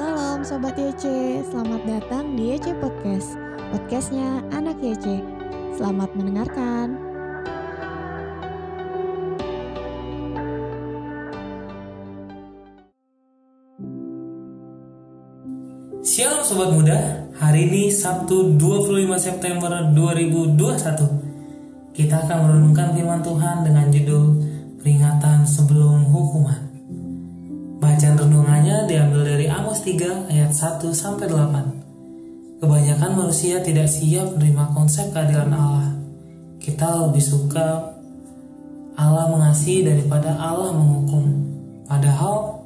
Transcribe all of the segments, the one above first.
Salam Sobat YC, selamat datang di YC Podcast. Podcastnya Anak YC Selamat mendengarkan. Shalom Sobat Muda, hari ini Sabtu 25 September 2021 Kita akan merenungkan firman Tuhan dengan judul Peringatan Sebelum Hukuman. Bacaan renungannya Amos 3 ayat 1 sampai 8 Kebanyakan manusia tidak siap menerima konsep keadilan Allah Kita lebih suka Allah mengasihi daripada Allah menghukum Padahal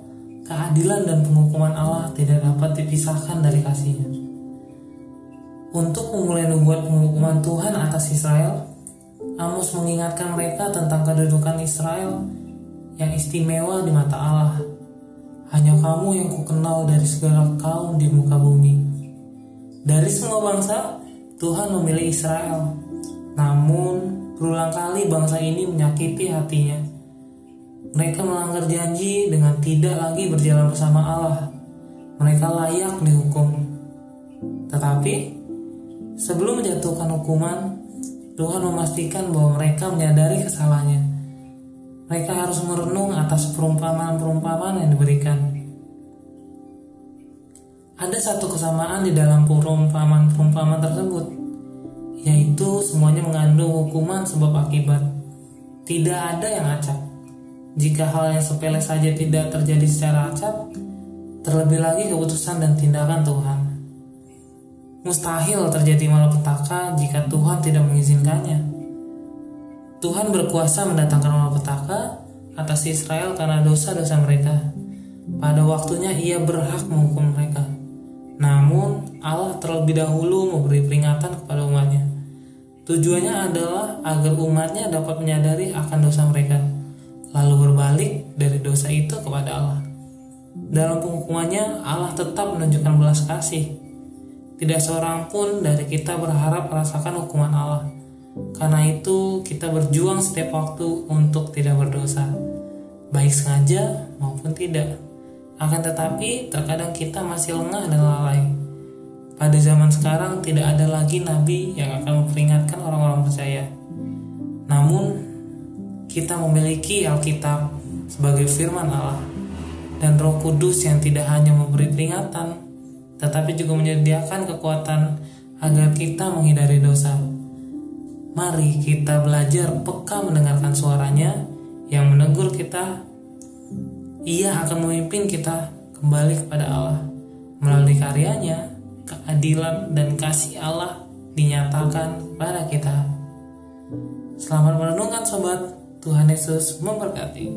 keadilan dan penghukuman Allah tidak dapat dipisahkan dari kasihnya. Untuk memulai nubuat penghukuman Tuhan atas Israel, Amos mengingatkan mereka tentang kedudukan Israel yang istimewa di mata Allah. Hanya kamu yang kukenal dari segala kaum di muka bumi. Dari semua bangsa, Tuhan memilih Israel. Namun, berulang kali bangsa ini menyakiti hatinya mereka melanggar janji dengan tidak lagi berjalan bersama Allah. Mereka layak dihukum. Tetapi, sebelum menjatuhkan hukuman, Tuhan memastikan bahwa mereka menyadari kesalahannya. Mereka harus merenung atas perumpamaan-perumpamaan yang diberikan. Ada satu kesamaan di dalam perumpamaan-perumpamaan tersebut, yaitu semuanya mengandung hukuman sebab akibat. Tidak ada yang acak. Jika hal yang sepele saja tidak terjadi secara acak, terlebih lagi keputusan dan tindakan Tuhan. Mustahil terjadi malapetaka jika Tuhan tidak mengizinkannya. Tuhan berkuasa mendatangkan malapetaka atas Israel karena dosa-dosa mereka. Pada waktunya ia berhak menghukum mereka. Namun Allah terlebih dahulu memberi peringatan kepada umatnya. Tujuannya adalah agar umatnya dapat menyadari akan dosa mereka lalu berbalik dari dosa itu kepada Allah. Dalam penghukumannya, Allah tetap menunjukkan belas kasih. Tidak seorang pun dari kita berharap merasakan hukuman Allah. Karena itu, kita berjuang setiap waktu untuk tidak berdosa, baik sengaja maupun tidak. Akan tetapi, terkadang kita masih lengah dan lalai. Pada zaman sekarang, tidak ada lagi nabi yang akan memperingatkan orang-orang percaya. Namun, kita memiliki Alkitab sebagai firman Allah dan Roh Kudus yang tidak hanya memberi peringatan, tetapi juga menyediakan kekuatan agar kita menghindari dosa. Mari kita belajar peka mendengarkan suaranya yang menegur kita. Ia akan memimpin kita kembali kepada Allah. Melalui karyanya, keadilan dan kasih Allah dinyatakan pada kita. Selamat merenungkan sobat. Tuhan Yesus memberkati.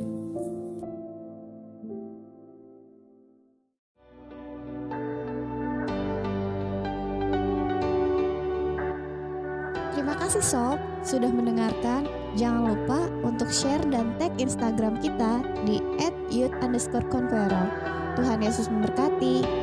Kasih Sob sudah mendengarkan. Jangan lupa untuk share dan tag Instagram kita di @youth_conqueror. Tuhan Yesus memberkati.